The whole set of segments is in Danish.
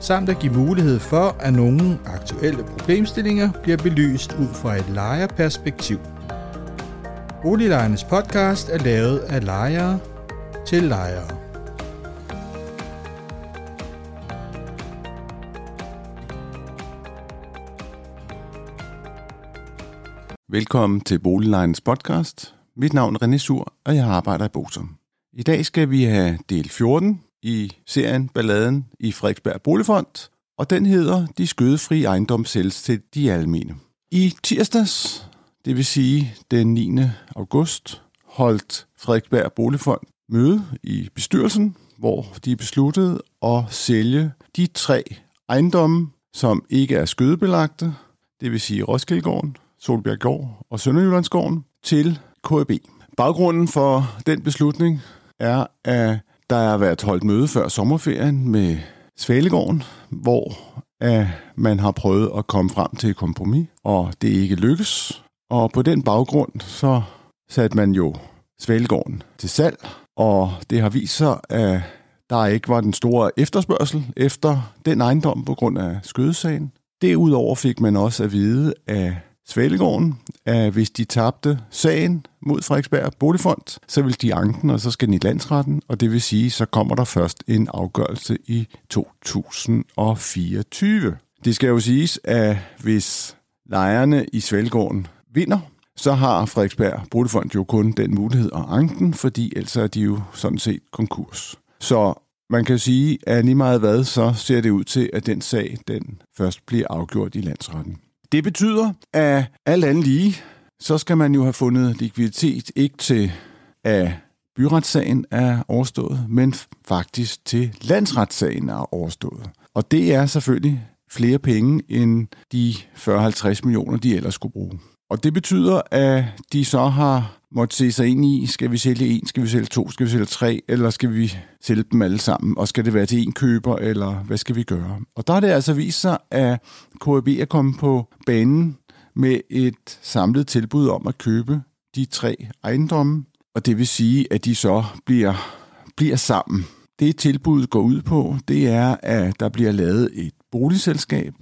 samt at give mulighed for, at nogle aktuelle problemstillinger bliver belyst ud fra et lejerperspektiv. Boliglejernes podcast er lavet af lejere til lejere. Velkommen til Boliglejernes podcast. Mit navn er René Sur, og jeg arbejder i Bosom. I dag skal vi have del 14 i serien Balladen i Frederiksberg Boligfond, og den hedder De skødefri ejendom sælges til de almene. I tirsdags, det vil sige den 9. august, holdt Frederiksberg Boligfond møde i bestyrelsen, hvor de besluttede at sælge de tre ejendomme, som ikke er skødebelagte, det vil sige Roskildegården, Solbjerggård og Sønderjyllandsgården, til KB. Baggrunden for den beslutning er, at der har været holdt møde før sommerferien med Svalegården, hvor at man har prøvet at komme frem til et kompromis, og det ikke lykkes. Og på den baggrund, så satte man jo Svalegården til salg, og det har vist sig, at der ikke var den store efterspørgsel efter den ejendom på grund af skødesagen. Derudover fik man også at vide, at Svælgården, at hvis de tabte sagen mod Frederiksberg Boligfond, så vil de anken, og så skal den i landsretten, og det vil sige, så kommer der først en afgørelse i 2024. Det skal jo siges, at hvis lejerne i Svælgården vinder, så har Frederiksberg Boligfond jo kun den mulighed at anken, fordi ellers er de jo sådan set konkurs. Så man kan sige, at lige meget hvad, så ser det ud til, at den sag, den først bliver afgjort i landsretten. Det betyder, at alt andet lige, så skal man jo have fundet likviditet ikke til, at byretssagen er overstået, men faktisk til landsretssagen er overstået. Og det er selvfølgelig flere penge end de 40-50 millioner, de ellers skulle bruge. Og det betyder, at de så har måtte se sig ind i, skal vi sælge en, skal vi sælge to, skal vi sælge tre, eller skal vi sælge dem alle sammen, og skal det være til en køber, eller hvad skal vi gøre? Og der har det altså vist sig, at KAB er kommet på banen med et samlet tilbud om at købe de tre ejendomme, og det vil sige, at de så bliver, bliver sammen. Det tilbud går ud på, det er, at der bliver lavet et boligselskab,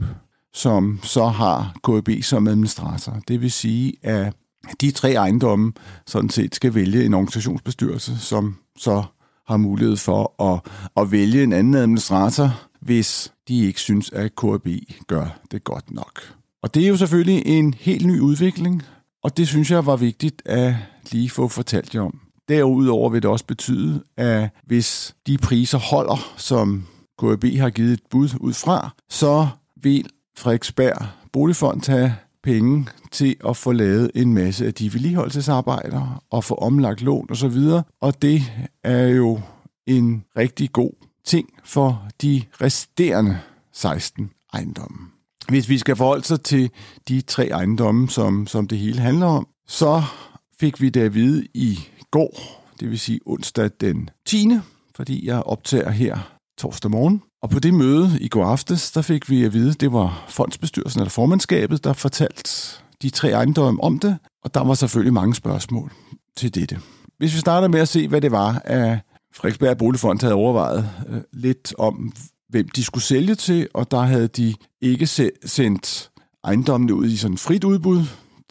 som så har KB som administrator. Det vil sige, at de tre ejendomme sådan set skal vælge en organisationsbestyrelse, som så har mulighed for at, at vælge en anden administrator, hvis de ikke synes, at KB gør det godt nok. Og det er jo selvfølgelig en helt ny udvikling, og det synes jeg var vigtigt at lige få fortalt jer om. Derudover vil det også betyde, at hvis de priser holder, som KB har givet et bud ud fra, så vil Frederiksberg Boligfond have penge til at få lavet en masse af de vedligeholdelsesarbejder og få omlagt lån osv. Og, og det er jo en rigtig god ting for de resterende 16 ejendomme. Hvis vi skal forholde sig til de tre ejendomme, som, som det hele handler om, så fik vi det at vide i går, det vil sige onsdag den 10., fordi jeg optager her torsdag morgen. Og på det møde i går aftes, der fik vi at vide, det var fondsbestyrelsen eller formandskabet, der fortalte de tre ejendomme om det, og der var selvfølgelig mange spørgsmål til dette. Hvis vi starter med at se, hvad det var, at Frederiksberg Boligfond havde overvejet øh, lidt om, hvem de skulle sælge til, og der havde de ikke sendt ejendommene ud i sådan frit udbud,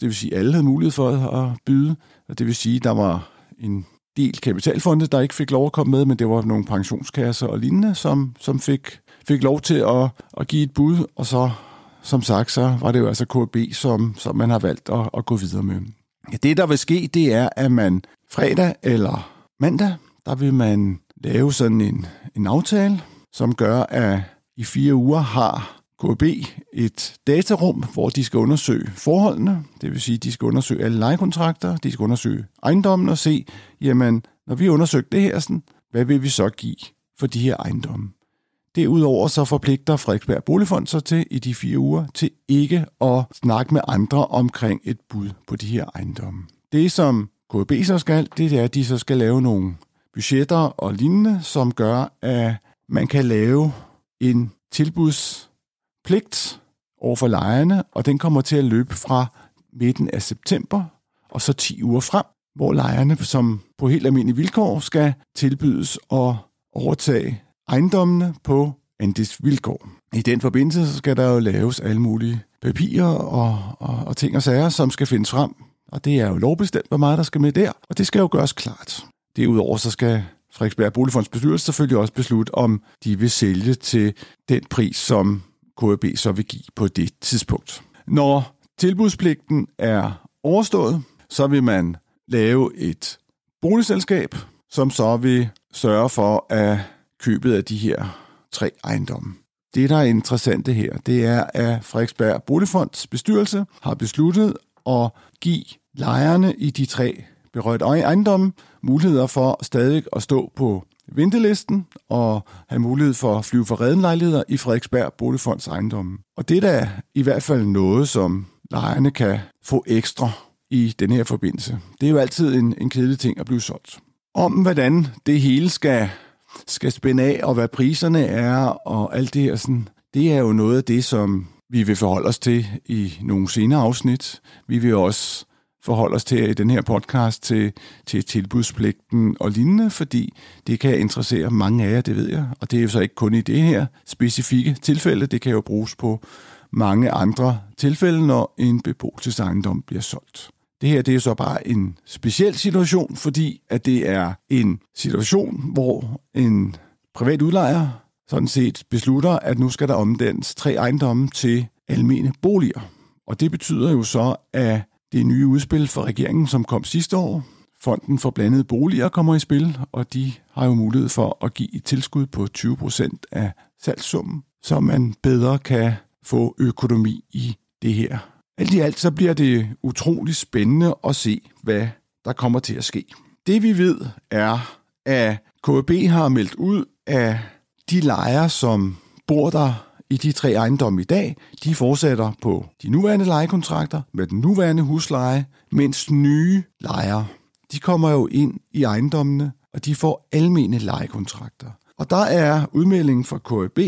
det vil sige, at alle havde mulighed for at byde, og det vil sige, at der var en del kapitalfonde, der ikke fik lov at komme med, men det var nogle pensionskasser og lignende, som, som fik, fik lov til at, at give et bud, og så, som sagt, så var det jo altså KB, som, som man har valgt at, at gå videre med. Ja, det, der vil ske, det er, at man fredag eller mandag, der vil man lave sådan en, en aftale, som gør, at i fire uger har KB et datarum, hvor de skal undersøge forholdene. Det vil sige, at de skal undersøge alle lejekontrakter, de skal undersøge ejendommen og se, jamen, når vi har undersøgt det her, sådan, hvad vil vi så give for de her ejendomme? Derudover så forpligter Frederiksberg Boligfond sig til i de fire uger til ikke at snakke med andre omkring et bud på de her ejendomme. Det som KB så skal, det er, at de så skal lave nogle budgetter og lignende, som gør, at man kan lave en tilbuds pligt over for lejerne, og den kommer til at løbe fra midten af september og så 10 uger frem, hvor lejerne, som på helt almindelige vilkår, skal tilbydes at overtage ejendommene på andets vilkår. I den forbindelse så skal der jo laves alle mulige papirer og, og, og ting og sager, som skal findes frem. Og det er jo lovbestemt, hvor meget der skal med der, og det skal jo gøres klart. Derudover så skal Frederiksberg Boligfonds bestyrelse selvfølgelig også beslutte, om de vil sælge til den pris, som KAB så vil give på det tidspunkt. Når tilbudspligten er overstået, så vil man lave et boligselskab, som så vil sørge for, at købet af de her tre ejendomme. Det, der er interessant her, det er, at Frederiksberg Boligfonds bestyrelse har besluttet at give lejerne i de tre berørte ejendomme muligheder for stadig at stå på ventelisten og have mulighed for at flyve for redenlejligheder i Frederiksberg Boligfonds ejendomme. Og det er da i hvert fald noget, som lejerne kan få ekstra i den her forbindelse. Det er jo altid en, en kedelig ting at blive solgt. Om hvordan det hele skal skal spænde af, og hvad priserne er, og alt det her. Sådan, det er jo noget af det, som vi vil forholde os til i nogle senere afsnit. Vi vil også forholde os til i den her podcast til, til tilbudspligten og lignende, fordi det kan interessere mange af jer, det ved jeg. Og det er jo så ikke kun i det her specifikke tilfælde, det kan jo bruges på mange andre tilfælde, når en beboelsesejendom bliver solgt. Det her det er så bare en speciel situation, fordi at det er en situation, hvor en privat udlejer sådan set beslutter, at nu skal der omdannes tre ejendomme til almene boliger. Og det betyder jo så, at det nye udspil for regeringen, som kom sidste år, Fonden for blandede boliger kommer i spil, og de har jo mulighed for at give et tilskud på 20% af salgssummen, så man bedre kan få økonomi i det her alt i alt så bliver det utrolig spændende at se, hvad der kommer til at ske. Det vi ved er, at KB har meldt ud, at de lejere, som bor der i de tre ejendomme i dag, de fortsætter på de nuværende lejekontrakter med den nuværende husleje, mens nye lejere, de kommer jo ind i ejendommene, og de får almene lejekontrakter. Og der er udmeldingen fra KB,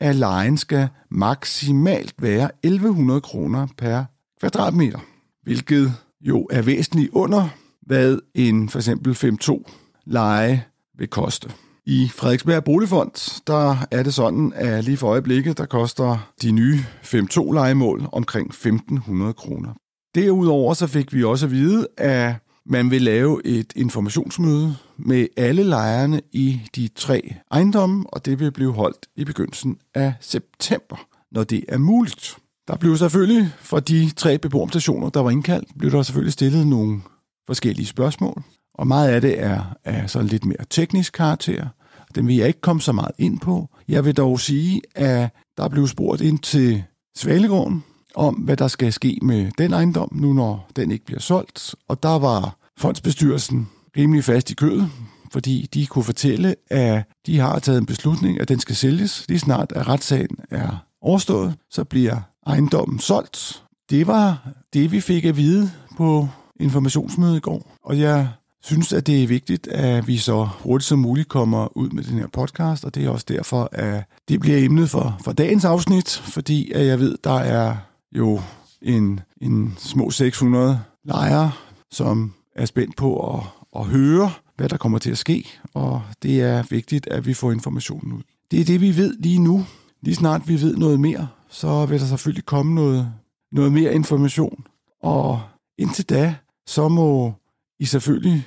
at lejen skal maksimalt være 1100 kroner per kvadratmeter, hvilket jo er væsentligt under, hvad en for eksempel 5.2 leje vil koste. I Frederiksberg Boligfond, der er det sådan, at lige for øjeblikket, der koster de nye 5.2 legemål omkring 1.500 kroner. Derudover så fik vi også at vide, at man vil lave et informationsmøde med alle lejerne i de tre ejendomme, og det vil blive holdt i begyndelsen af september, når det er muligt. Der blev selvfølgelig for de tre beboerstationer, der var indkaldt, blev der selvfølgelig stillet nogle forskellige spørgsmål, og meget af det er, er sådan lidt mere teknisk karakter. Den vil jeg ikke komme så meget ind på. Jeg vil dog sige, at der blev spurgt ind til Svalegården, om, hvad der skal ske med den ejendom, nu når den ikke bliver solgt. Og der var fondsbestyrelsen rimelig fast i kødet, fordi de kunne fortælle, at de har taget en beslutning, at den skal sælges. Lige snart at retssagen er overstået, så bliver ejendommen solgt. Det var det, vi fik at vide på informationsmødet i går. Og jeg synes, at det er vigtigt, at vi så hurtigt som muligt kommer ud med den her podcast, og det er også derfor, at det bliver emnet for, for dagens afsnit, fordi at jeg ved, der er jo en, en små 600 lejere, som er spændt på at, at høre, hvad der kommer til at ske, og det er vigtigt, at vi får informationen ud. Det er det, vi ved lige nu. Lige snart vi ved noget mere, så vil der selvfølgelig komme noget, noget mere information. Og indtil da, så må I selvfølgelig